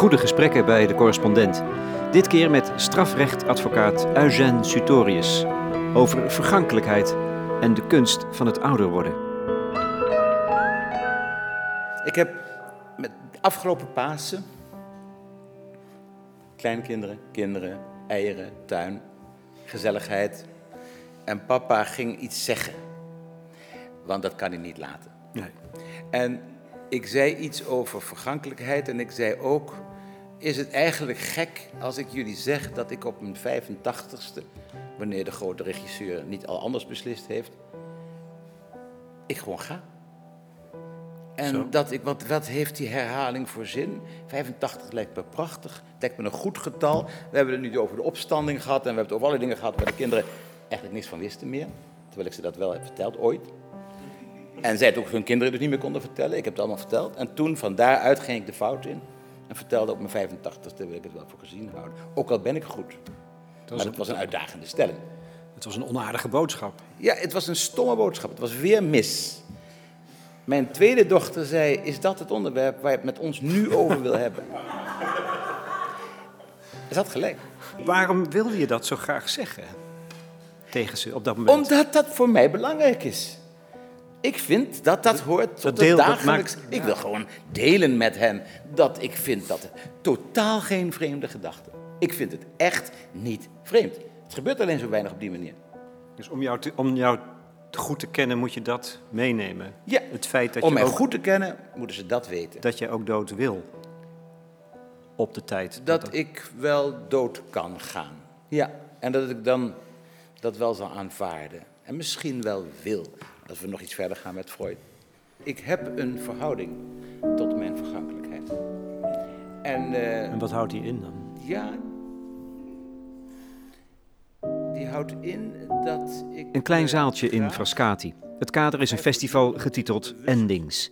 Goede gesprekken bij de correspondent. Dit keer met strafrechtadvocaat Eugène Sutorius over vergankelijkheid en de kunst van het ouder worden. Ik heb met afgelopen Pasen kleinkinderen, kinderen, eieren, tuin, gezelligheid. En papa ging iets zeggen, want dat kan hij niet laten. Nee. En ik zei iets over vergankelijkheid en ik zei ook, is het eigenlijk gek als ik jullie zeg dat ik op mijn 85ste, wanneer de grote regisseur niet al anders beslist heeft, ik gewoon ga. En Zo. dat ik, want wat heeft die herhaling voor zin? 85 lijkt me prachtig, lijkt me een goed getal. We hebben het nu over de opstanding gehad en we hebben het over alle dingen gehad waar de kinderen eigenlijk niks van wisten meer. Terwijl ik ze dat wel heb verteld, ooit. En zij het ook hun kinderen dus niet meer konden vertellen. Ik heb het allemaal verteld. En toen, van daaruit, ging ik de fout in. En vertelde op mijn 85ste wil ik het wel voor gezien houden. Ook al ben ik goed. maar het was een uitdagende stelling. Het was een onaardige boodschap. Ja, het was een stomme boodschap. Het was weer mis. Mijn tweede dochter zei, is dat het onderwerp waar je het met ons nu over wil hebben? Ze had gelijk. Waarom wilde je dat zo graag zeggen? Tegen ze op dat moment. Omdat dat voor mij belangrijk is. Ik vind dat dat hoort tot dat de dat dagelijks... maakt- Ik wil gewoon delen met hen dat ik vind dat het totaal geen vreemde gedachte. Ik vind het echt niet vreemd. Het gebeurt alleen zo weinig op die manier. Dus om jou, te, om jou goed te kennen moet je dat meenemen. Ja, Het feit dat om je, mij ook, goed te kennen, moeten ze dat weten. dat je ook dood wil. Op de tijd. Dat ik wel dood kan gaan. Ja, en dat ik dan dat wel zal aanvaarden. En misschien wel wil, als we nog iets verder gaan met Freud. Ik heb een verhouding tot mijn vergankelijkheid. En eh, En wat houdt die in dan? ja, die houdt in dat ik... Een klein zaaltje in Frascati. Het kader is een festival getiteld Endings.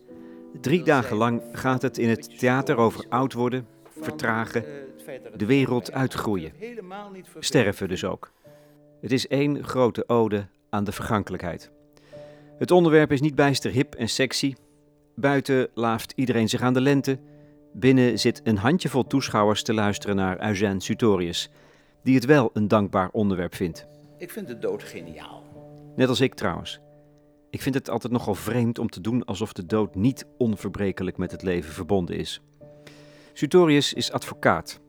Drie dagen lang gaat het in het theater over oud worden, vertragen, eh, dat het de wereld uitgroeien. helemaal niet vervelend sterven dus ook. Het is één grote ode aan de vergankelijkheid. Het onderwerp is niet bijster hip en sexy. Buiten laaft iedereen zich aan de lente. Binnen zit een handjevol toeschouwers te luisteren naar Eugène Sutorius, die het wel een dankbaar onderwerp vindt. Ik vind de dood geniaal. Net als ik trouwens. Ik vind het altijd nogal vreemd om te doen alsof de dood niet onverbrekelijk met het leven verbonden is. Sutorius is advocaat,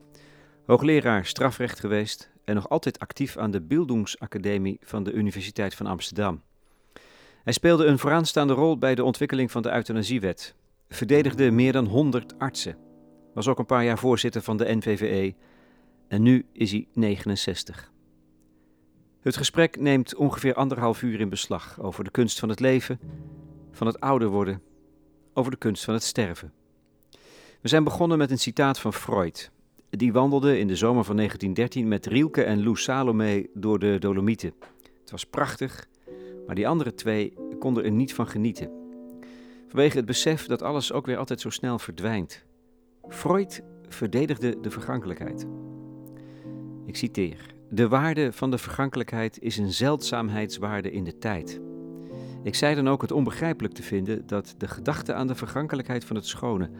hoogleraar strafrecht geweest en nog altijd actief aan de Bildungsacademie van de Universiteit van Amsterdam. Hij speelde een vooraanstaande rol bij de ontwikkeling van de euthanasiewet, verdedigde meer dan 100 artsen, was ook een paar jaar voorzitter van de NVVE en nu is hij 69. Het gesprek neemt ongeveer anderhalf uur in beslag over de kunst van het leven, van het ouder worden, over de kunst van het sterven. We zijn begonnen met een citaat van Freud. Die wandelde in de zomer van 1913 met Rielke en Lou Salome door de Dolomieten. Het was prachtig, maar die andere twee konden er niet van genieten. Vanwege het besef dat alles ook weer altijd zo snel verdwijnt. Freud verdedigde de vergankelijkheid. Ik citeer. De waarde van de vergankelijkheid is een zeldzaamheidswaarde in de tijd. Ik zei dan ook het onbegrijpelijk te vinden dat de gedachte aan de vergankelijkheid van het schone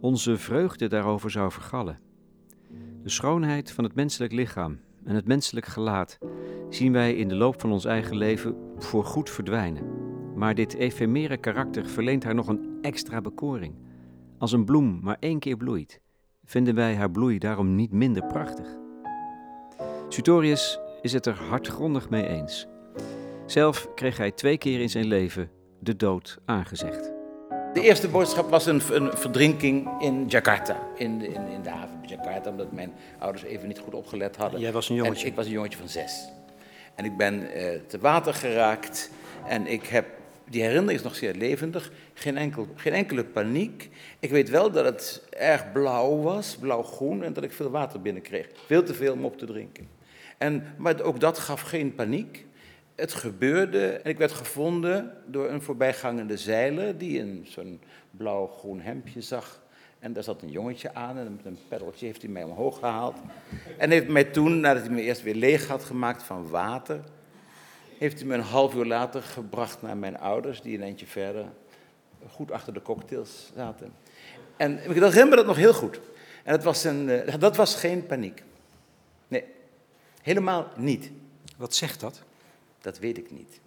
onze vreugde daarover zou vergallen. De schoonheid van het menselijk lichaam en het menselijk gelaat zien wij in de loop van ons eigen leven voorgoed verdwijnen. Maar dit efemere karakter verleent haar nog een extra bekoring. Als een bloem maar één keer bloeit, vinden wij haar bloei daarom niet minder prachtig. Sutorius is het er hardgrondig mee eens. Zelf kreeg hij twee keer in zijn leven de dood aangezegd. De eerste boodschap was een, een verdrinking in Jakarta, in de, in, in de haven van Jakarta, omdat mijn ouders even niet goed opgelet hadden. Jij was een En jongetje. ik was een jongetje van zes. En ik ben eh, te water geraakt en ik heb, die herinnering is nog zeer levendig, geen, enkel, geen enkele paniek. Ik weet wel dat het erg blauw was, blauw-groen, en dat ik veel water binnenkreeg. Veel te veel om op te drinken. En, maar ook dat gaf geen paniek. Het gebeurde en ik werd gevonden door een voorbijgangende zeiler die een zo'n blauw-groen hemdje zag. En daar zat een jongetje aan en met een peddeltje heeft hij mij omhoog gehaald. En heeft mij toen, nadat hij me eerst weer leeg had gemaakt van water, heeft hij me een half uur later gebracht naar mijn ouders, die een eindje verder goed achter de cocktails zaten. En ik herinner dat nog heel goed. En was, een, eh, dat was geen paniek. Nee, helemaal niet. Wat zegt dat? Dat weet ik niet.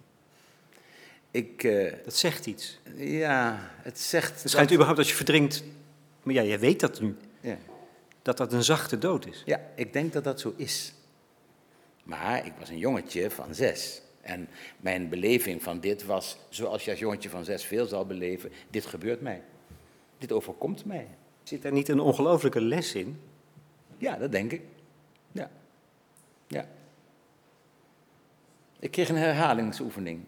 Ik, eh, Dat zegt iets. ja, het zegt... Het schijnt dat- überhaupt als je verdrinkt, maar ja, jij weet dat nu, ja. dat dat een zachte dood is. Ja, ik denk dat dat zo is. Maar ik was een jongetje van zes. En mijn beleving van dit was, zoals je als jongetje van zes veel zal beleven, dit gebeurt mij. Dit overkomt mij. Zit daar niet een ongelofelijke les in? Ja, dat denk ik. Ja. Ja. Ik kreeg een herhalingsoefening.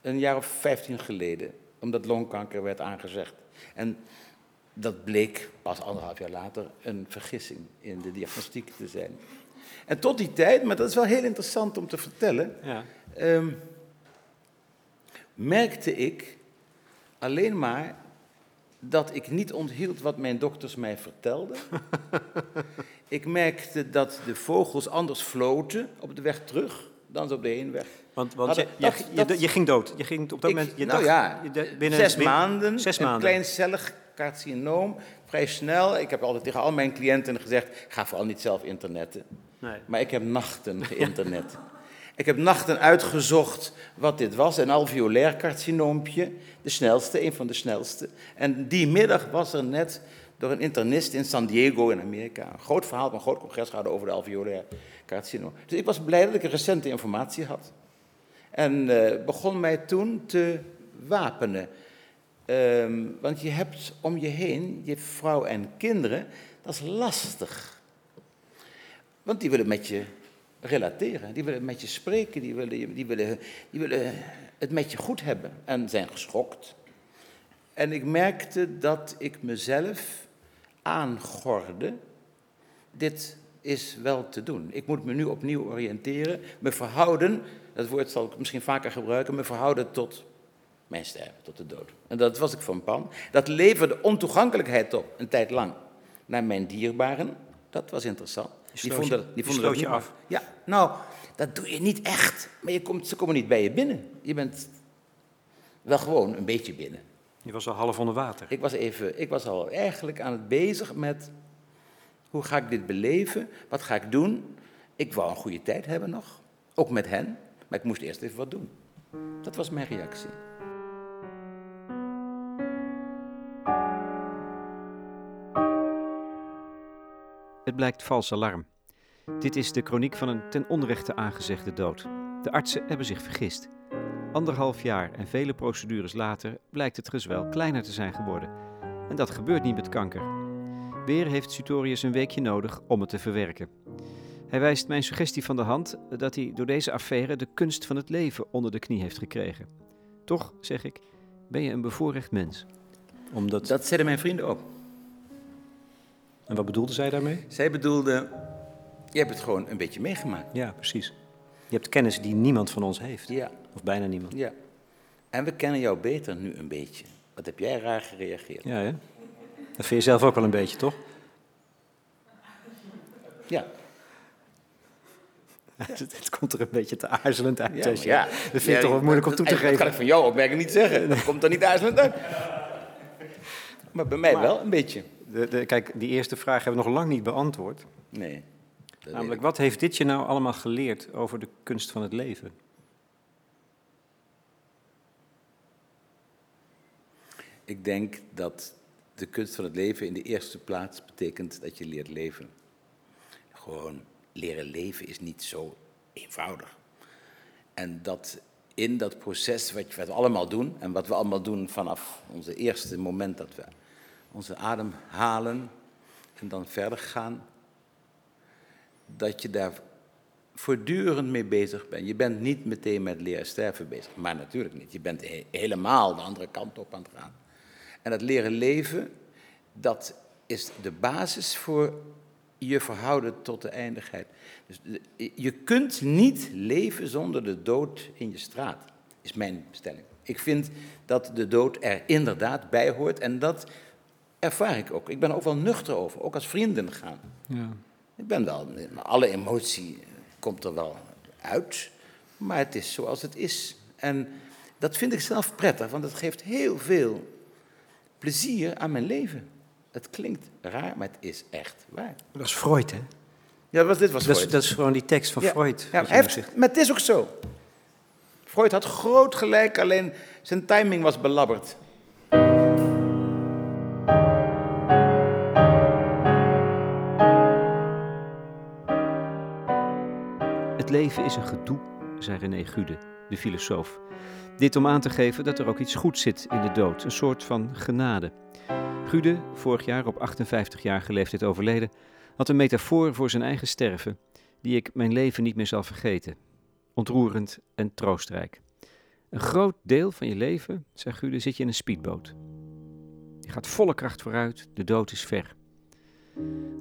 Een jaar of vijftien geleden. Omdat longkanker werd aangezegd. En dat bleek pas anderhalf jaar later een vergissing in de diagnostiek te zijn. En tot die tijd, maar dat is wel heel interessant om te vertellen, Ja. ehm, merkte ik alleen maar dat ik niet onthield wat mijn dokters mij vertelden. ik merkte dat de vogels anders floten op de weg terug dan ze op de heenweg. Want, want je, dat- je, dat- je, je ging dood. Je ging op dat Ik- moment. Je nou dacht, ja, je binnen, zes maanden, Zes een maanden. kleincellig carcinoom, vrij snel. Ik heb altijd tegen al mijn cliënten gezegd, ga vooral niet zelf internetten. Nee. Maar ik heb nachten geïnternet. ik heb nachten uitgezocht wat dit was. Een alveolair carcinoompje, de snelste, een van de snelste. En die middag was er net door een internist in San Diego in Amerika een groot verhaal, een groot congres gehouden over de alveolair carcinoom. Dus ik was blij dat ik recente informatie had. En eh, begon mij toen te wapenen. Ehm, want je hebt om je heen je vrouw en kinderen, dat is lastig. Want die willen met je relateren, die willen met je spreken, die willen, die willen, die willen het met je goed hebben en zijn geschokt. En ik merkte dat ik mezelf aangorde, dit is wel te doen. Ik moet me nu opnieuw oriënteren, me verhouden, dat woord zal ik misschien vaker gebruiken, me verhouden tot mijn sterven, tot de dood. En dat was ik van plan. Dat leverde ontoegankelijkheid op, een tijd lang, naar mijn dierbaren. Dat was interessant. Die vonden, je- die vonden dat je niet af. Ja, nou, dat doe je niet echt. Maar je komt, ze komen niet bij je binnen. Je bent wel gewoon een beetje binnen. Je was al half onder water. Ik was, even, ik was al eigenlijk aan het bezig met hoe ga ik dit beleven? Wat ga ik doen? Ik wou een goede tijd hebben nog, ook met hen, maar ik moest eerst even wat doen. Dat was mijn reactie. Het blijkt vals alarm. Dit is de kroniek van een ten onrechte aangezegde dood. De artsen hebben zich vergist. Anderhalf jaar en vele procedures later blijkt het gezwel kleiner te zijn geworden. En dat gebeurt niet met kanker. Weer heeft Sutorius een weekje nodig om het te verwerken. Hij wijst mijn suggestie van de hand dat hij door deze affaire de kunst van het leven onder de knie heeft gekregen. Toch, zeg ik, ben je een bevoorrecht mens. Omdat... Dat zeiden mijn vrienden ook. En wat bedoelde zij daarmee? Zij bedoelden, je hebt het gewoon een beetje meegemaakt. Ja, precies. Je hebt kennis die niemand van ons heeft. Ja, Of bijna niemand. ja. En we kennen jou beter nu een beetje. Wat heb jij raar gereageerd? Ja, hè? Dat vind je zelf ook wel een beetje, toch? Ja, Het, komt er een beetje te aarzelend uit. ja, ja. Dat vind ik toch wel moeilijk om toe te Dat kan ik geven. van jouw opmerking niet zeggen. Dat komt er niet aarzelend uit. Maar bij mij wel een beetje. De, de, kijk, die eerste vraag hebben we nog lang niet beantwoord. Nee. Namelijk, wat heeft dit je nou allemaal geleerd over de kunst van het leven? Ik denk dat de kunst van het leven in de eerste plaats betekent dat je leert leven. Gewoon leren leven is niet zo eenvoudig. En dat in dat proces wat we allemaal doen, en wat we allemaal doen vanaf onze eerste moment dat we onze adem halen en dan verder gaan, dat je daar voortdurend mee bezig bent. Je bent niet meteen met leren sterven bezig, maar natuurlijk niet. Je bent he- helemaal de andere kant op aan het gaan. En dat leren leven, dat is de basis voor je verhouden tot de eindigheid. Dus je kunt niet leven zonder de dood in je straat, is mijn stelling. Ik vind dat de dood er inderdaad bij hoort en dat ervaar ik ook. Ik ben er ook wel nuchter over, ook als vrienden gaan. Ja. Ik ben wel, alle emotie komt er wel uit, maar het is zoals het is. En dat vind ik zelf prettig, want het geeft heel veel plezier aan mijn leven. Het klinkt raar, maar het is echt waar. Dat is Freud, hè? Ja, was, dit was Dat Freud. is, dat is gewoon die tekst van Ja, Freud. Ja, heeft- maar het is ook zo. Freud had groot gelijk, alleen zijn timing was belabberd. Leven is een gedoe, zei René Gude, de filosoof. Dit om aan te geven dat er ook iets goeds zit in de dood, een soort van genade. Gude, vorig jaar op 58-jarige leeftijd overleden, had een metafoor voor zijn eigen sterven, die ik mijn leven niet meer zal vergeten. Ontroerend en troostrijk. Een groot deel van je leven, zei Gude, zit je in een speedboot. Je gaat volle kracht vooruit, de dood is ver.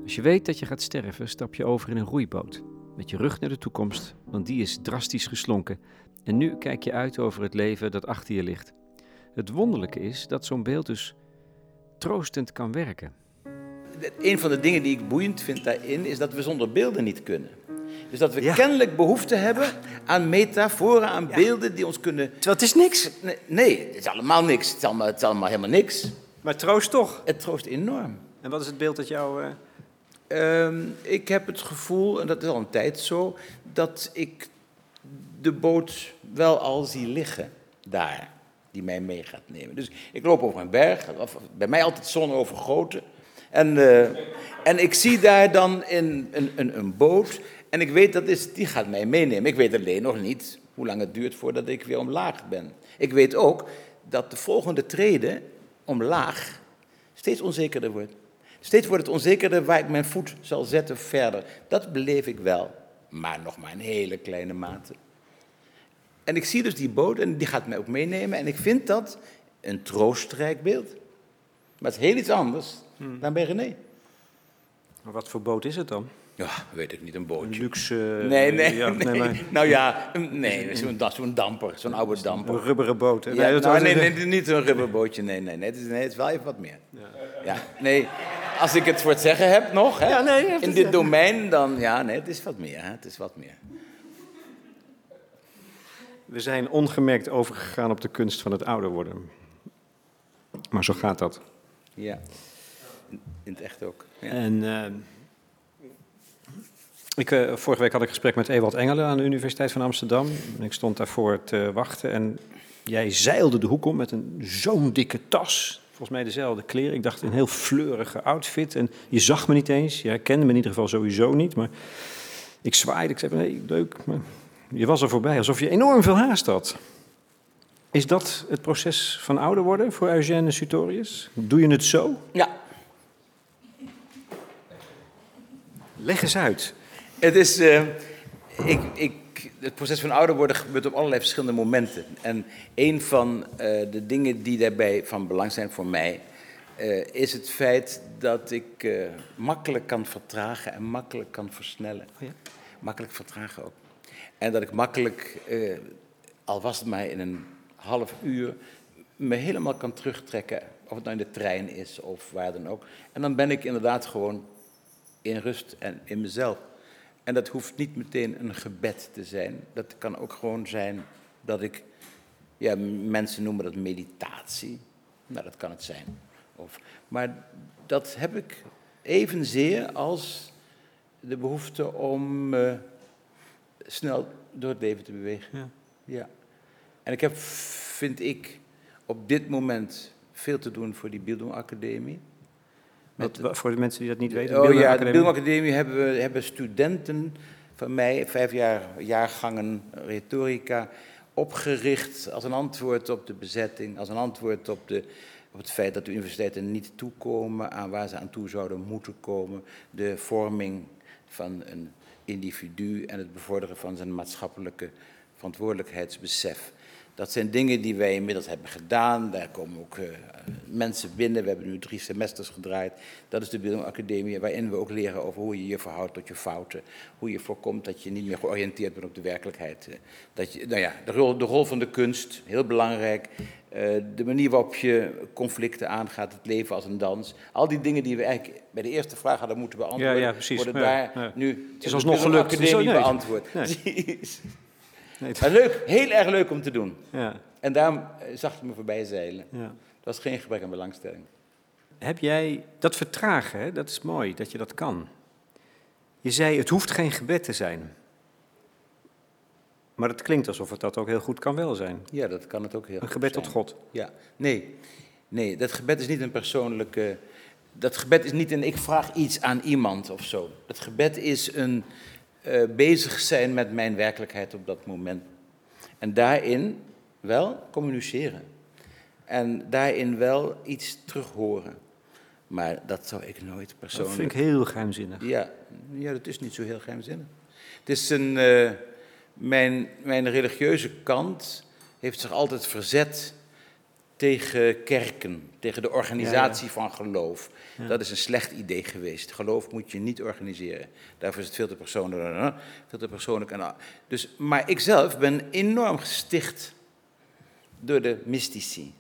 Als je weet dat je gaat sterven, stap je over in een roeiboot met je rug naar de toekomst, want die is drastisch geslonken. En nu kijk je uit over het leven dat achter je ligt. Het wonderlijke is dat zo'n beeld dus troostend kan werken. Een van de dingen die ik boeiend vind daarin is dat we zonder beelden niet kunnen. Dus dat we Ja. kennelijk behoefte hebben aan metaforen, aan beelden die ons kunnen. Terwijl het is niks, Nee, nee, het is allemaal niks. Het is allemaal, het is allemaal helemaal niks. maar troost toch. Het troost enorm. En wat is het beeld dat jou... eh, Ehm, ik heb het gevoel, en dat is al een tijd zo, dat ik de boot wel al zie liggen daar, die mij mee gaat nemen. Dus ik loop over een berg, bij mij altijd zon overgoten. En, eh, en ik zie daar dan in een, een, boot, en ik weet dat is, die gaat mij meenemen. Ik weet alleen nog niet hoe lang het duurt voordat ik weer omlaag ben. Ik weet ook dat de volgende trede omlaag steeds onzekerder wordt. Steeds wordt het onzekerder waar ik mijn voet zal zetten verder. Dat beleef ik wel, maar nog maar in hele kleine mate. En ik zie dus die boot en die gaat mij ook meenemen. En ik vind dat een troostrijk beeld. Maar het is heel iets anders dan bij René. maar wat voor boot is het dan? Ja, weet ik niet, een Een bootje. luxe... eh, Nee, nee, ja, nee. maar Nou ja, een- nee, zo'n zo'n damper, zo'n oude damper. een rubberen boot. hè? Ja, dat nou, nee, nee, niet zo'n rubberbootje. Nee, nee, nee. Het is, nee, het is wel even wat meer. Ja. nee. Als ik het voor het zeggen heb nog, hè, Ja, nee, in dit domein, dan ja, nee, het is wat meer. Hè, het is wat meer. We zijn ongemerkt overgegaan op de kunst van het ouder worden. Maar zo gaat dat. Ja. In het echt ook. Ja. En eh, ik, eh, vorige week had ik een gesprek met Ewald Engelen aan de Universiteit van Amsterdam. En ik stond daarvoor te wachten en jij zeilde de hoek om met een zo'n dikke tas. Volgens mij dezelfde kleren. Ik dacht een heel fleurige outfit. En je zag me niet eens. Je herkende me in ieder geval sowieso niet. Maar ik zwaaide. Ik zei van, hey, leuk. Maar je was er voorbij, alsof je enorm veel haast had. Is dat het proces van ouder worden voor Eugène Sutorius? Doe je het zo? ja. Leg eens uit. Het is. eh, ik, ik, het proces van ouder worden gebeurt op allerlei verschillende momenten. En een van eh, de dingen die daarbij van belang zijn voor mij. eh, is het feit dat ik eh, makkelijk kan vertragen en makkelijk kan versnellen. Oh ja? Makkelijk vertragen ook. En dat ik makkelijk, al was het maar in een half uur, me helemaal kan terugtrekken. Of het nou in de trein is of waar dan ook. En dan ben ik inderdaad gewoon in rust en in mezelf. En dat hoeft niet meteen een gebed te zijn. Dat kan ook gewoon zijn dat ik, ja, mensen noemen dat meditatie. Nou, dat kan het zijn. Of, maar dat heb ik evenzeer als de behoefte om eh, snel door het leven te bewegen. Ja. Ja. En ik heb, vind ik, op dit moment veel te doen voor die Wat, voor de mensen die dat niet weten. Oh ja, de. Bildungsacademie hebben, we- hebben studenten van mij, vijf jaar, jaargangen retorica, opgericht als een antwoord op de bezetting, als een antwoord op, de, op het feit dat de universiteiten niet toekomen aan waar ze aan toe zouden moeten komen, de vorming van een individu en het bevorderen van zijn maatschappelijke verantwoordelijkheidsbesef. Dat zijn dingen die wij inmiddels hebben gedaan. Daar komen ook eh, mensen binnen. We hebben nu drie semesters gedraaid. Dat is de Bildungsacademie, waarin we ook leren over hoe je je verhoudt tot je fouten. Hoe je voorkomt dat je niet meer georiënteerd bent op de werkelijkheid. Eh, Dat je, nou ja, de rol, de rol van de kunst, heel belangrijk. Eh, de manier waarop je conflicten aangaat, het leven als een dans. Al die dingen die we eigenlijk bij de eerste vraag hadden moeten beantwoorden, Ja, ja, precies. worden daar ja. nu Het is alsnog gelukt. Academie nee. beantwoord. Nee. Precies. Nee, het- Maar leuk, heel erg leuk om te doen. ja, En daarom eh, zag ik me voorbij zeilen. ja. Het was geen gebrek aan belangstelling. Heb jij dat vertragen, hè? dat is mooi dat je dat kan. Je zei, het hoeft geen gebed te zijn. Maar het klinkt alsof het dat ook heel goed kan wel zijn. Ja, dat kan het ook heel Een goed gebed zijn. tot God. Ja, nee. Nee, dat gebed is niet een persoonlijke. Dat gebed is niet een ik vraag iets aan iemand of zo. Dat gebed is een eh, bezig zijn met mijn werkelijkheid op dat moment. En daarin wel communiceren. En daarin wel iets terug horen. Maar dat zou ik nooit Dat persoonlijk. vind ik heel geheimzinnig. Ja, ja, dat is niet zo heel geheimzinnig. Het is een, eh, mijn, mijn religieuze kant heeft zich altijd verzet tegen kerken, tegen de organisatie van geloof. Dat is een slecht idee geweest. Geloof moet je niet organiseren. Daarvoor is het veel te persoonlijk. Veel te persoonlijk en, dus, maar ik zelf ben enorm gesticht door de mystici.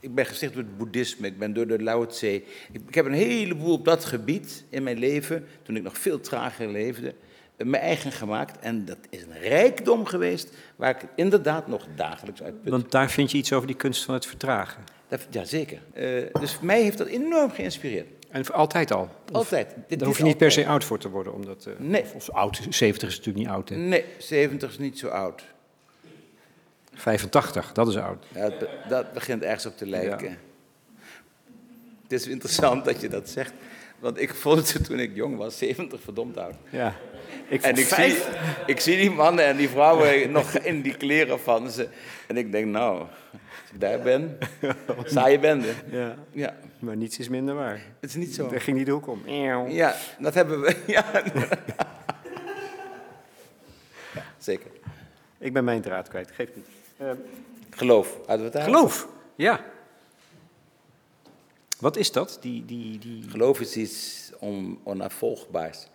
Ik ben gesticht door het boeddhisme, ik ben door de Lao Tse. Ik, ik heb een heleboel op dat gebied in mijn leven, toen ik nog veel trager leefde, mijn eigen gemaakt. En dat is een rijkdom geweest waar ik inderdaad nog dagelijks uit put. Want daar vind je iets over die kunst van het vertragen. Dat- Ja, zeker. Eh, dus mij heeft dat enorm geïnspireerd. En voor altijd al. Of- Altijd. Dit Daar hoef je niet per se oud voor te worden. Omdat, eh, Nee. Of oud, 70 is natuurlijk niet oud. Hè. Nee, 70 is niet zo oud. 85, dat is oud. Ja, dat, be- dat begint ergens op te lijken. Ja. Het is interessant dat je dat zegt. Want ik vond het toen ik jong was, 70 verdomd oud. Ja. Ik En ik zie, ik zie die mannen en die vrouwen nog in die kleren van ze. En ik denk, nou, als ik daar ben, saaie bende. Ja, Ja, maar niets is minder waar. het is niet zo. Daar ging niet de hoek om. Ja, dat hebben we. Ja, Ja, zeker. Ik ben mijn draad kwijt, geeft niet. Eh, Geloof. Hadden we het daar? geloof, ja. Wat is dat? Die, die, die... Geloof is iets on, onafvolgbaars.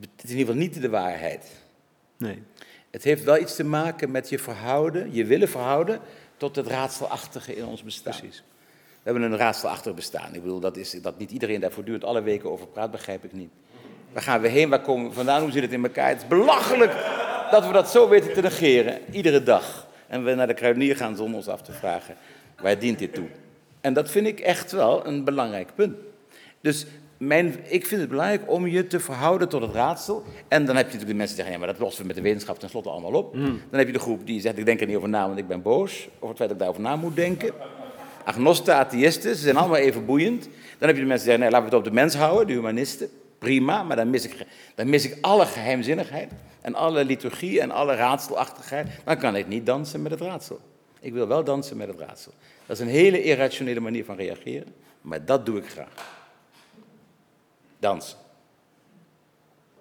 Het is in ieder geval niet de waarheid. Nee. Het heeft wel iets te maken met je verhouden, je willen verhouden tot het raadselachtige in ons bestaan. Precies. We hebben een raadselachtig bestaan. Ik bedoel, dat, is, dat niet iedereen daar voortdurend alle weken over praat, begrijp ik niet. Waar gaan we heen? Waar komen we vandaan? Hoe zit het in elkaar? Het is belachelijk dat we dat zo weten te negeren, iedere dag. En we naar de kruidenier gaan zonder ons af te vragen, waar dient dit toe? En dat vind ik echt wel een belangrijk punt. Dus mijn, ik vind het belangrijk om je te verhouden tot het raadsel. En dan heb je natuurlijk de mensen die zeggen, ja, maar dat lossen we met de wetenschap tenslotte allemaal op. Dan heb je de groep die zegt, ik denk er niet over na, want ik ben boos. Over het feit dat ik daarover na moet denken. Agnosten, atheïsten, ze zijn allemaal even boeiend. Dan heb je de mensen die zeggen, nee, laten we het op de mens houden, de humanisten. Prima, maar dan mis ik, dan mis ik alle geheimzinnigheid en alle liturgie en alle raadselachtigheid. Dan kan ik niet dansen met het raadsel. Ik wil wel dansen met het raadsel. Dat is een hele irrationele manier van reageren, maar dat doe ik graag. Dansen.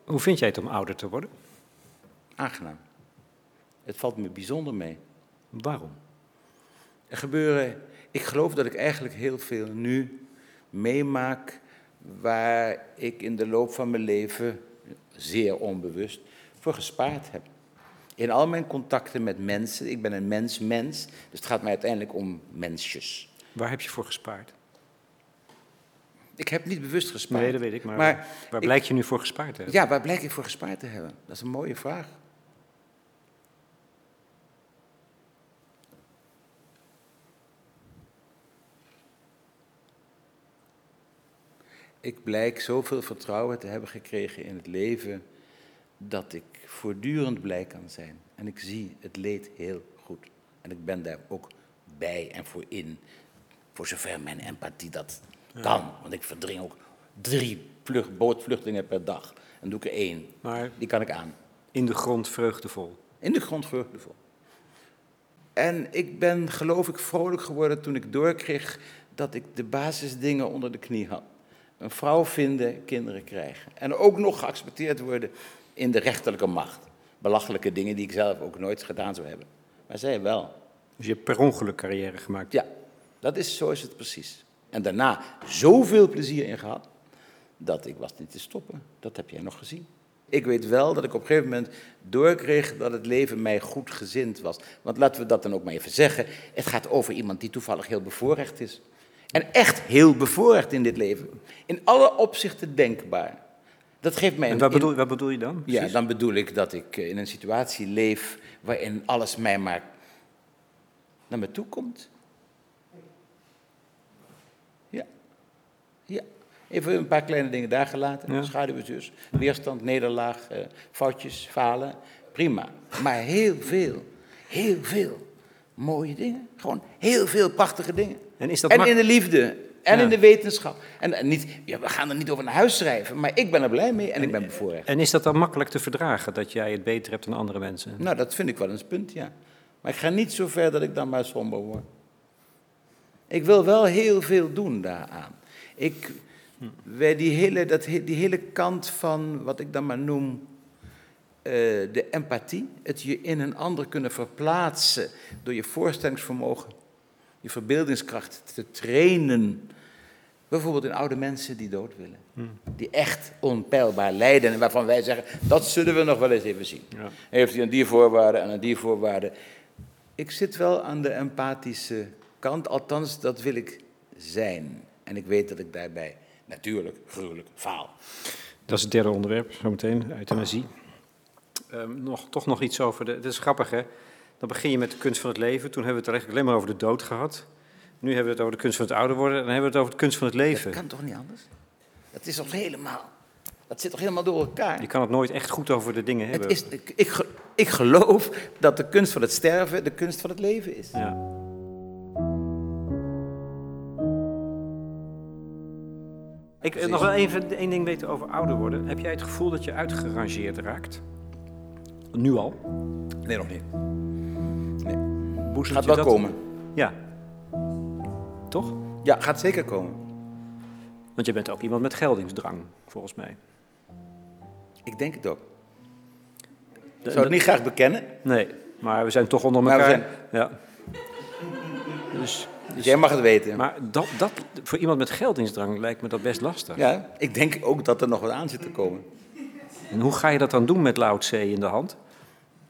Hoe vind jij het om ouder te worden? Aangenaam. Het valt me bijzonder mee. Waarom? Er gebeuren, ik geloof dat ik eigenlijk heel veel nu meemaak waar ik in de loop van mijn leven, zeer onbewust, voor gespaard heb. In al mijn contacten met mensen, ik ben een mens-mens, dus het gaat mij uiteindelijk om mensjes. Waar heb je voor gespaard? Ik heb niet bewust gespaard. Nee, dat weet ik, maar, Maar waar ik- blijk je nu voor gespaard te hebben? Ja, waar blijk ik voor gespaard te hebben? Dat is een mooie vraag. Ik blijk zoveel vertrouwen te hebben gekregen in het leven dat ik voortdurend blij kan zijn. En ik zie het leed heel goed. En ik ben daar ook bij en voor in, voor zover mijn empathie dat kan. Want ik verdring ook drie vlucht, bootvluchtelingen per dag. En doe ik er één. Maar Die kan ik aan. in de grond vreugdevol. In de grond vreugdevol. En ik ben, geloof ik, vrolijk geworden toen ik doorkreeg dat ik de basisdingen onder de knie had. Een vrouw vinden, kinderen krijgen. En ook nog geaccepteerd worden in de rechterlijke macht. Belachelijke dingen die ik zelf ook nooit gedaan zou hebben. Maar zij wel. Dus je hebt per ongeluk carrière gemaakt. Ja, dat is, zo is het precies. En daarna zoveel plezier in gehad, dat ik was niet te stoppen. Dat heb jij nog gezien. Ik weet wel dat ik op een gegeven moment doorkreeg dat het leven mij goed gezind was. Want laten we dat dan ook maar even zeggen. Het gaat over iemand die toevallig heel bevoorrecht is. En echt heel bevoorrecht in dit leven. In alle opzichten denkbaar. Dat geeft mij En een... wat bedoel, wat bedoel je dan? Ja, dan bedoel ik dat ik eh, in een situatie leef waarin alles mij maar naar me toe komt. Ja. Even een paar kleine dingen daar gelaten. Ja. Weerstand, nederlaag, eh, foutjes, falen. Prima. Maar heel veel, heel veel mooie dingen. Gewoon heel veel prachtige dingen. En is dat En in de liefde. En Ja. in de wetenschap. En, en niet, ja, we gaan er niet over naar huis schrijven. Maar ik ben er blij mee en ik ben bevoorrecht. En is dat dan makkelijk te verdragen, dat jij het beter hebt dan andere mensen? Nou, dat vind ik wel eens punt, ja. Maar ik ga niet zo ver dat ik dan maar somber word. Ik wil wel heel veel doen daaraan. Ik, wij die, hele, dat, die hele kant van wat ik dan maar noem eh, de empathie, het je in een ander kunnen verplaatsen door je voorstellingsvermogen, je verbeeldingskracht te trainen. Bijvoorbeeld in oude mensen die dood willen. Die echt onpeilbaar lijden en waarvan wij zeggen, dat zullen we nog wel eens even zien. Ja. Heeft hij aan die voorwaarden en aan die voorwaarden. Ik zit wel aan de empathische kant, althans dat wil ik zijn. En ik weet dat ik daarbij natuurlijk gruwelijk faal. Dat is het derde onderwerp, zometeen, euthanasie. Ehm, nog, toch nog iets over de... Het is grappig, hè? Dan begin je met de kunst van het leven. Toen hebben we het eigenlijk alleen maar over de dood gehad. Nu hebben we het over de kunst van het ouder worden. En dan hebben we het over de kunst van het Dat leven. kan toch niet anders? Dat is toch helemaal, dat zit toch helemaal door elkaar? Je kan het nooit echt goed over de dingen Het hebben. is, ik, ik geloof dat de kunst van het sterven de kunst van het leven is. Ja. Ik wil nog wel even één ding weten over ouder worden. Heb jij het gevoel dat je uitgerangeerd raakt? Nu al? Nee, nog niet. Boezemt Gaat wel dat- komen. Ja. Toch? Ja, gaat zeker komen. Want je bent ook iemand met geldingsdrang, volgens mij. Ik denk het ook. Ik zou het niet graag bekennen. Nee, maar we zijn toch onder Maar we elkaar. Ja. Dus, Dus jij mag het weten. maar dat, dat, voor iemand met geldingsdrang lijkt me dat best lastig. Ja, ik denk ook dat er nog wat aan zit te komen. En hoe ga je dat dan doen met Lao Tse in de hand?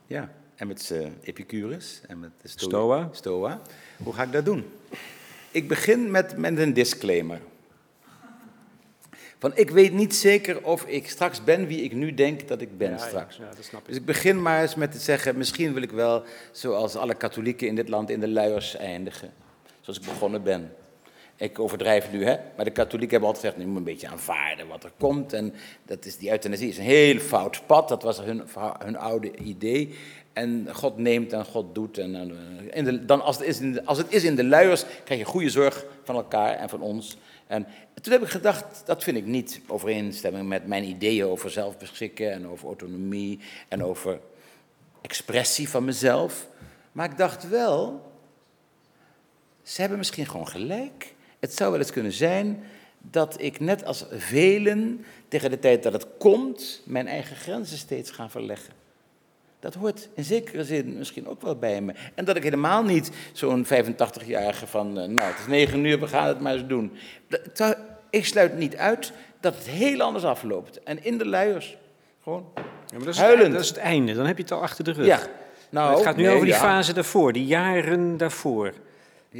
Ja, en met Epicurus en met de Sto- Stoa. Stoa. Hoe ga ik dat doen? Ik begin met, met een disclaimer. Van ik weet niet zeker of ik straks ben wie ik nu denk dat ik ben Ja, straks. Ja, dat snap ik. Dus ik begin maar eens met te zeggen, misschien wil ik wel, zoals alle katholieken in dit land, in de luiers eindigen. Zoals ik begonnen ben. Ik overdrijf nu, hè? maar de katholieken hebben altijd gezegd, je moet een beetje aanvaarden wat er komt. En dat is, die euthanasie is een heel fout pad, dat was hun, hun oude idee. En God neemt en God doet. En, en, dan als, het is in de, als het is in de luiers, krijg je goede zorg van elkaar en van ons. En toen heb ik gedacht, dat vind ik niet overeenstemming met mijn ideeën over zelfbeschikken en over autonomie en over expressie van mezelf. Maar ik dacht wel, ze hebben misschien gewoon gelijk. Het zou wel eens kunnen zijn dat ik net als velen tegen de tijd dat het komt, mijn eigen grenzen steeds ga verleggen. Dat hoort in zekere zin misschien ook wel bij me. En dat ik helemaal niet zo'n 85-jarige van, eh, nou het is negen uur, we gaan het maar eens doen. Ik sluit niet uit dat het heel anders afloopt. En in de luiers, gewoon. Ja, maar dat, is Huilend. Het, dat is het einde, dan heb je het al achter de rug. Ja, Maar nou, het gaat nu nee, over die ja. fase daarvoor, die jaren daarvoor.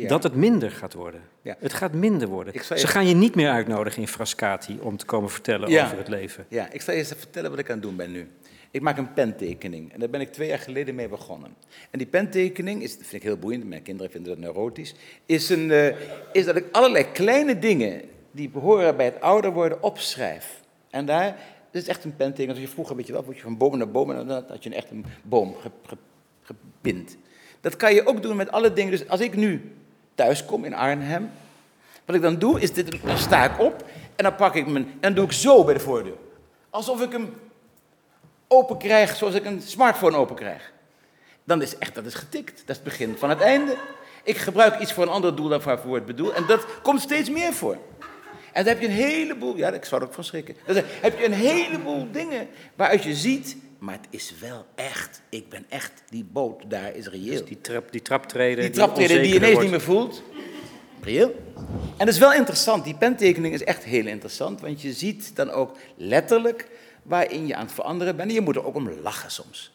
Ja. Dat het minder gaat worden. Ja. Het gaat minder worden. Ze gaan je niet meer uitnodigen in Frascati om te komen vertellen Ja. over het leven. Ja, ik zal je eens vertellen wat ik aan het doen ben nu. Ik maak een pentekening en daar ben ik twee jaar geleden mee begonnen. En die pentekening, is, dat vind ik heel boeiend, mijn kinderen vinden dat neurotisch, is, een, eh, is dat ik allerlei kleine dingen die behoren bij het ouder worden opschrijf. En daar, is echt een pentekening, als je vroeger, weet je wel, word je van boom naar boom en dan had je een echt een boom ge, ge- gepind. Dat kan je ook doen met alle dingen. Dus als ik nu thuis kom in Arnhem, wat ik dan doe, is dit, dan sta ik op en dan pak ik mijn, en dan doe ik zo bij de voordeur. Alsof ik hem open krijg zoals ik een smartphone open krijg. Dan is echt, dat is getikt. Dat is het begin van het einde. Ik gebruik iets voor een ander doel dan waarvoor het bedoel. En dat komt steeds meer voor. En dan heb je een heleboel, ja, ik zou er ook van schrikken. Dan heb je een heleboel dingen waaruit je ziet, maar het is wel echt. Ik ben echt, die boot daar is reëel. Die, trap, die traptreden. Die traptreden die je ineens niet meer voelt. Reëel. En dat is wel interessant. Die pentekening is echt heel interessant. Want je ziet dan ook letterlijk waarin je aan het veranderen bent. En je moet er ook om lachen soms.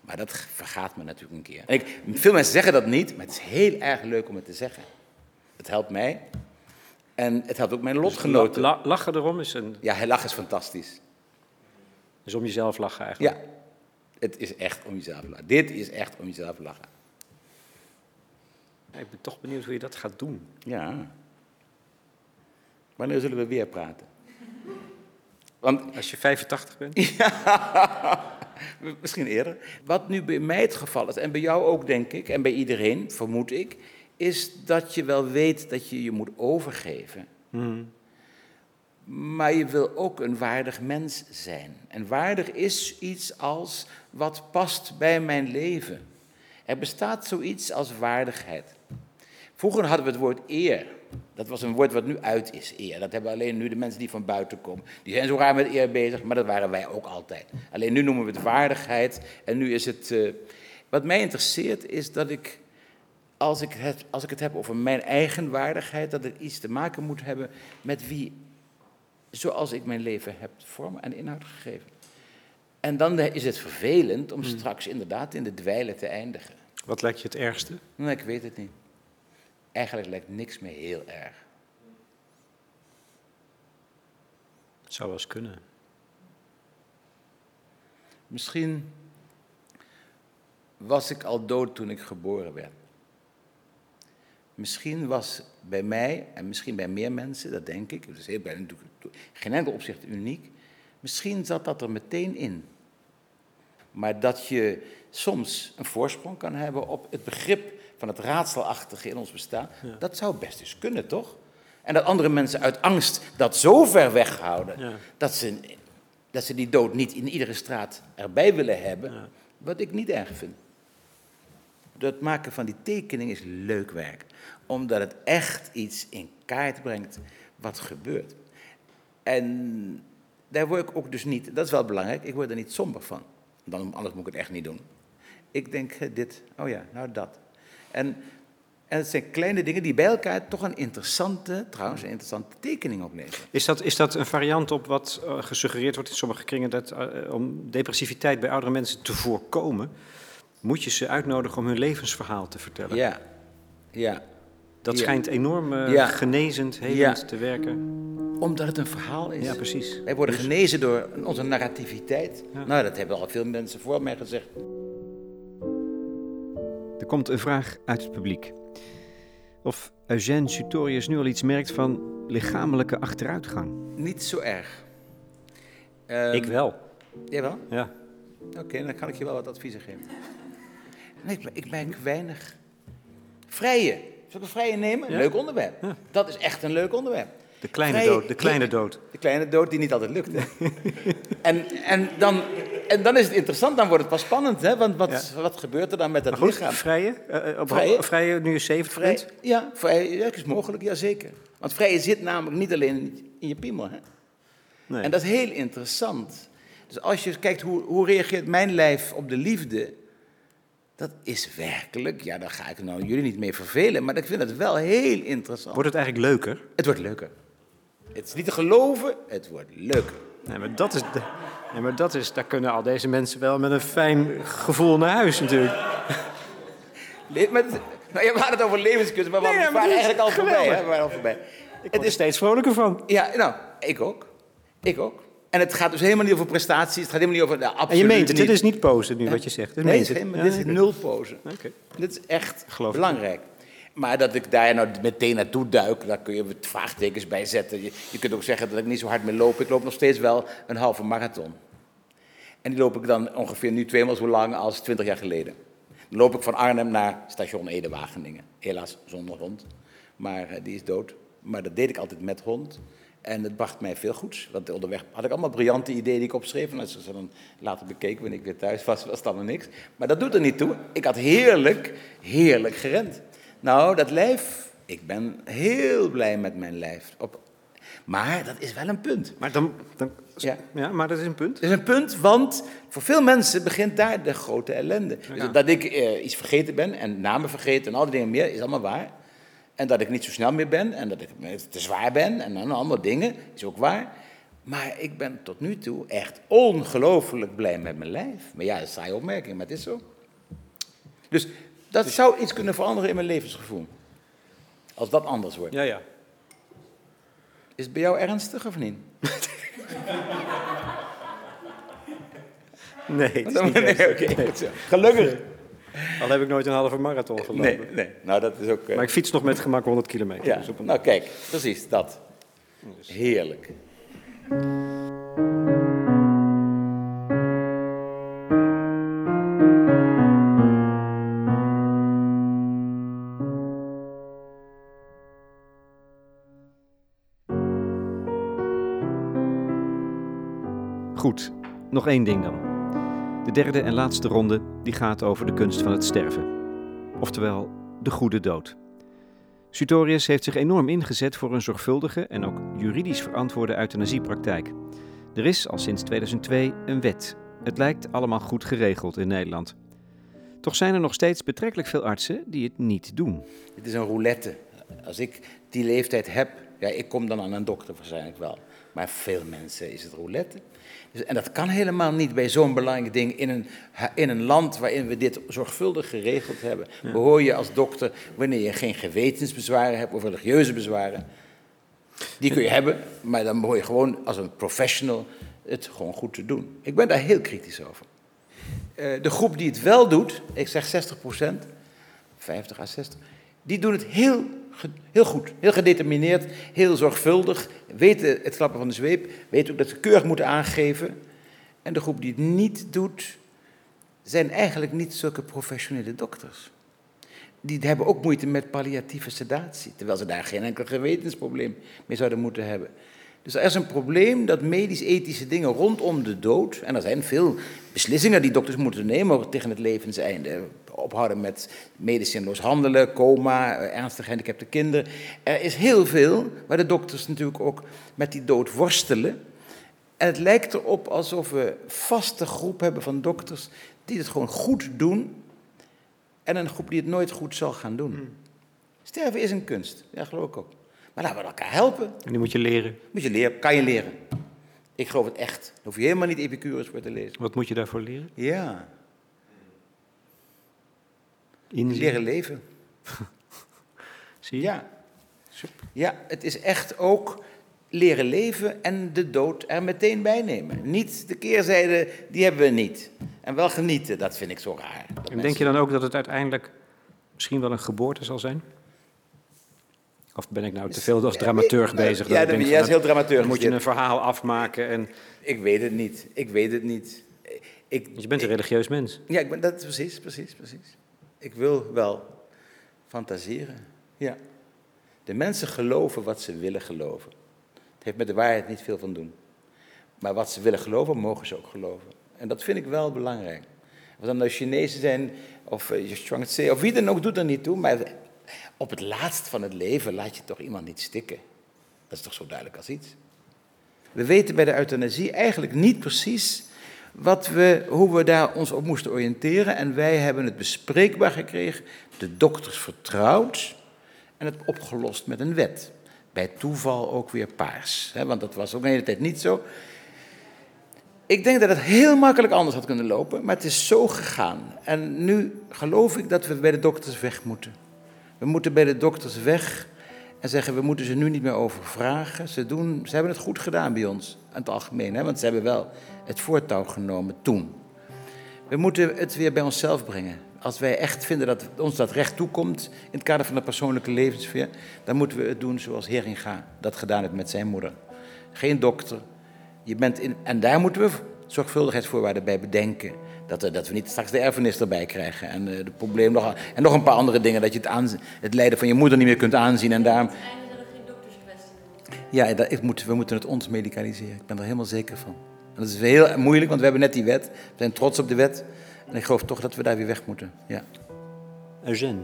Maar dat vergaat me natuurlijk een keer. En ik, veel mensen zeggen dat niet, maar het is heel erg leuk om het te zeggen. Het helpt mij. En het helpt ook mijn lotgenoten. La- lachen erom is, een, Ja, lachen is fantastisch. Is om jezelf lachen eigenlijk. Ja, het is echt om jezelf lachen. Dit is echt om jezelf lachen. Ik ben toch benieuwd hoe je dat gaat doen. Ja. Wanneer zullen we weer praten? Want Als je 85 bent? Misschien eerder. Wat nu bij mij het geval is, en bij jou ook denk ik, en bij iedereen vermoed ik, is dat je wel weet dat je je moet overgeven. Maar je wil ook een waardig mens zijn. En waardig is iets als wat past bij mijn leven. Er bestaat zoiets als waardigheid. Vroeger hadden we het woord eer. Dat was een woord wat nu uit is, eer. Dat hebben alleen nu de mensen die van buiten komen. Die zijn zo raar met eer bezig, maar dat waren wij ook altijd. Alleen nu noemen we het waardigheid. En nu is het. eh, wat mij interesseert is dat ik als ik, het, als ik het heb over mijn eigen waardigheid, dat het iets te maken moet hebben met wie, zoals ik mijn leven heb vorm en inhoud gegeven. En dan is het vervelend om straks inderdaad in de dweilen te eindigen. Wat lijkt je het ergste? Nee, ik weet het niet. Eigenlijk lijkt niks me heel erg. Het zou wel eens kunnen. Misschien was ik al dood toen ik geboren werd. Misschien was bij mij, en misschien bij meer mensen, dat denk ik, dat is heel bijna natuurlijk geen enkel opzicht uniek, misschien zat dat er meteen in. Maar dat je soms een voorsprong kan hebben op het begrip van het raadselachtige in ons bestaan, dat zou best eens kunnen, toch? En dat andere mensen uit angst dat zo ver weghouden, Ja. dat, ze, dat ze die dood niet in iedere straat erbij willen hebben, Ja. wat ik niet erg vind. Dat maken van die tekening is leuk werk, omdat het echt iets in kaart brengt wat gebeurt. En daar word ik ook dus niet, dat is wel belangrijk, ik word er niet somber van. Dan, anders moet ik het echt niet doen. Ik denk eh, dit, oh ja, nou dat. En, en het zijn kleine dingen die bij elkaar toch een interessante, trouwens een interessante tekening opleveren. Is dat, is dat een variant op wat eh, gesuggereerd wordt in sommige kringen, dat eh, om depressiviteit bij oudere mensen te voorkomen, moet je ze uitnodigen om hun levensverhaal te vertellen? Ja, ja. Dat Ja. schijnt enorm Ja. genezend, helend Ja. te werken. Omdat het een verhaal is. Ja, precies. Wij worden genezen door onze narrativiteit. Ja. Nou, dat hebben al veel mensen voor mij gezegd. Er komt een vraag uit het publiek. Of Eugène Sutorius nu al iets merkt van lichamelijke achteruitgang. Niet zo erg. Ehm, Ik wel. Jij wel? Ja. Oké, dan kan ik je wel wat adviezen geven. Nee, ik, ik merk weinig. Vrije. Zal ik een vrije nemen? Ja. Leuk onderwerp. Ja. Dat is echt een leuk onderwerp. De kleine Vrije- dood. De kleine dood. De kleine dood die niet altijd lukt. Hè? en, en, dan, en dan is het interessant, dan wordt het pas spannend. Hè? Want wat, wat gebeurt er dan met dat Maar goed, lichaam? vrije? eh, eh, op Vrije? vrije nu je 70 Vrij, bent? ja, vrij, ja, dat is mogelijk, ja zeker. Want vrije zit namelijk niet alleen in je piemel. Hè? Nee. En dat is heel interessant. Dus als je kijkt hoe, hoe reageert mijn lijf op de liefde, dat is werkelijk, ja, daar ga ik nou jullie niet mee vervelen, maar ik vind het wel heel interessant. Wordt het eigenlijk leuker? Het wordt leuker. Het is niet te geloven, het wordt leuker. Nee, maar dat is, de, nee, maar dat is, daar kunnen al deze mensen wel met een fijn gevoel naar huis natuurlijk. Le- maar het- nou, ja, we hadden het over levenskunst, maar we Nee, waren is eigenlijk al voorbij. Hè? We waren al voorbij. Ik word er steeds vrolijker van. Ja, nou, ik ook. Ik ook. En het gaat dus helemaal niet over prestaties, het gaat helemaal niet over... Nou, En je absoluut meent het, dit is niet posen nu wat je zegt. Dit Nee, het is het. geen- Ja, dit is nul pose. Oké. Dit is echt Geloof ik. Maar dat ik daar nou meteen naartoe duik, daar kun je vraagtekens bij zetten. Je, je kunt ook zeggen dat ik niet zo hard meer loop. Ik loop nog steeds wel een halve marathon. En die loop ik dan ongeveer nu tweemaal zo lang als twintig jaar geleden. Dan loop ik van Arnhem naar station Ede-Wageningen. Helaas zonder hond, maar eh, die is dood. Maar dat deed ik altijd met hond. En het bracht mij veel goeds. Want onderweg had ik allemaal briljante ideeën die ik opschreef. En als ze dan later bekeken wanneer ik weer thuis was, was het allemaal niks. Maar dat doet er niet toe. Ik had heerlijk, heerlijk gerend. Nou, dat lijf, ik ben heel blij met mijn lijf. Op, maar dat is wel een punt. Maar, dan, dan, Ja. ja. maar dat is een punt. Het is een punt, want voor veel mensen begint daar de grote ellende. Dus dat ik eh, iets vergeten ben en namen vergeten en al die dingen meer, is allemaal waar. En dat ik niet zo snel meer ben en dat ik te zwaar ben en dan andere dingen, is ook waar. Maar ik ben tot nu toe echt ongelooflijk blij met mijn lijf. Maar ja, dat is een saaie opmerking, maar het is zo. Dus dat zou iets kunnen veranderen in mijn levensgevoel. Als dat anders wordt. Ja, ja. Is het bij jou ernstig of niet? Nee, het is niet Nee. Gelukkig. Al heb ik nooit een halve marathon gelopen. Nee, nee. Nou, dat is ook... eh, Maar ik fiets nog met gemak 100 kilometer. Ja, Dus op een- nou kijk, precies dat. Heerlijk. Nog één ding dan. De derde en laatste ronde die gaat over de kunst van het sterven. Oftewel, de goede dood. Sutorius heeft zich enorm ingezet voor een zorgvuldige en ook juridisch verantwoorde euthanasiepraktijk. Er is al sinds 2002 een wet. Het lijkt allemaal goed geregeld in Nederland. Toch zijn er nog steeds betrekkelijk veel artsen die het niet doen. Het is een roulette. Als ik die leeftijd heb, ja, ik kom dan aan een dokter waarschijnlijk wel. Maar veel mensen is het roulette. Dus, en dat kan helemaal niet bij zo'n belangrijk ding in een, in een land waarin we dit zorgvuldig geregeld hebben. Behoor je als dokter, wanneer je geen gewetensbezwaren hebt of religieuze bezwaren, die kun je hebben, maar dan behoor je gewoon als een professional het gewoon goed te doen. Ik ben daar heel kritisch over. Uh, de groep die het wel doet, ik zeg 60 procent, 50 à 60, die doen het heel, heel goed, heel gedetermineerd, heel zorgvuldig, weten het klappen van de zweep, weten ook dat ze keurig moeten aangeven. En de groep die het niet doet, zijn eigenlijk niet zulke professionele dokters. Die hebben ook moeite met palliatieve sedatie, terwijl ze daar geen enkel gewetensprobleem mee zouden moeten hebben. Dus er is een probleem dat medisch-ethische dingen rondom de dood, en er zijn veel beslissingen die dokters moeten nemen tegen het levenseinde, ophouden met medicijnloos handelen, coma, eh, ernstig gehandicapte kinderen. Er is heel veel waar de dokters natuurlijk ook met die dood worstelen. En het lijkt erop alsof we een vaste groep hebben van dokters die het gewoon goed doen en een groep die het nooit goed zal gaan doen. Hmm. Sterven is een kunst, ja geloof ik ook. Maar laten we elkaar helpen. En die moet je leren. Moet je leren, kan je leren. Ik geloof het echt. Daar hoef je helemaal niet Epicurus voor te lezen. Wat moet je daarvoor leren? Ja. Inzien. Leren leven. Zie je? Ja. Ja, het is echt ook leren leven en de dood er meteen bij nemen. Niet de keerzijde, die hebben we niet. En wel genieten, dat vind ik zo raar. En denk je dan ook dat het uiteindelijk misschien wel een geboorte zal zijn? Of ben ik nou te veel als dramaturg bezig? Ja, dat is heel dramaturg. Dan moet je een verhaal afmaken en... Ik weet het niet. Ik weet het niet. Ik, je bent een religieus mens. Ja, ik ben, dat, precies, precies, precies. Ik wil wel fantaseren. Ja. De mensen geloven wat ze willen geloven. Het heeft met de waarheid niet veel van doen. Maar wat ze willen geloven, mogen ze ook geloven. En dat vind ik wel belangrijk. Of dan de Chinezen zijn, of uh, of wie dan ook, doet er niet toe. Maar op het laatst van het leven laat je toch iemand niet stikken. Dat is toch zo duidelijk als iets. We weten bij de euthanasie eigenlijk niet precies wat we, hoe we daar ons op moesten oriënteren. En wij hebben het bespreekbaar gekregen, de dokters vertrouwd en het opgelost met een wet. Bij toeval ook weer paars, hè, want dat was ook de hele tijd niet zo. Ik denk dat het heel makkelijk anders had kunnen lopen, maar het is zo gegaan. En nu geloof ik dat we bij de dokters weg moeten. We moeten bij de dokters weg en zeggen, we moeten ze nu niet meer overvragen. Ze, doen, ze hebben het goed gedaan bij ons, in het algemeen, hè, want ze hebben wel het voortouw genomen toen. We moeten het weer bij onszelf brengen. Als wij echt vinden dat ons dat recht toekomt in het kader van de persoonlijke levenssfeer, dan moeten we het doen zoals Heringa dat gedaan heeft met zijn moeder. Geen dokter. Je bent in, en daar moeten we zorgvuldigheidsvoorwaarden bij bedenken. Dat, we, dat we niet straks de erfenis erbij krijgen. En, uh, de probleem nog, en nog een paar andere dingen. Dat je het, aanzien, het lijden van je moeder niet meer kunt aanzien. En daarom... Ja, dat, ik moet, we moeten het ons medicaliseren. Ik ben er helemaal zeker van. En dat is heel moeilijk, want we hebben net die wet. We zijn trots op de wet. En ik geloof toch dat we daar weer weg moeten. Ja. Eugène.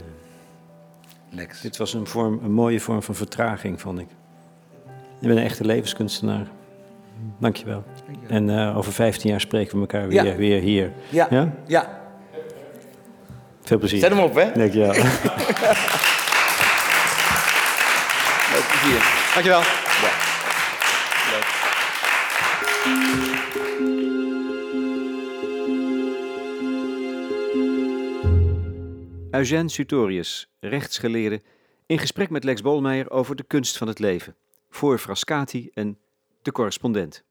Lex. Dit was een, vorm, een mooie vorm van vertraging, vond ik. Je bent een echte levenskunstenaar. Dankjewel. Dankjewel. En uh, over 15 jaar spreken we elkaar weer, ja. weer hier. Ja. ja. ja. Veel plezier. Zet hem op, hè? Dankjewel. Veel plezier. Dankjewel. Ja. Eugène Sutorius, rechtsgeleerde, in gesprek met Lex Bolmeijer over de kunst van het leven. Voor Frascati en de correspondent.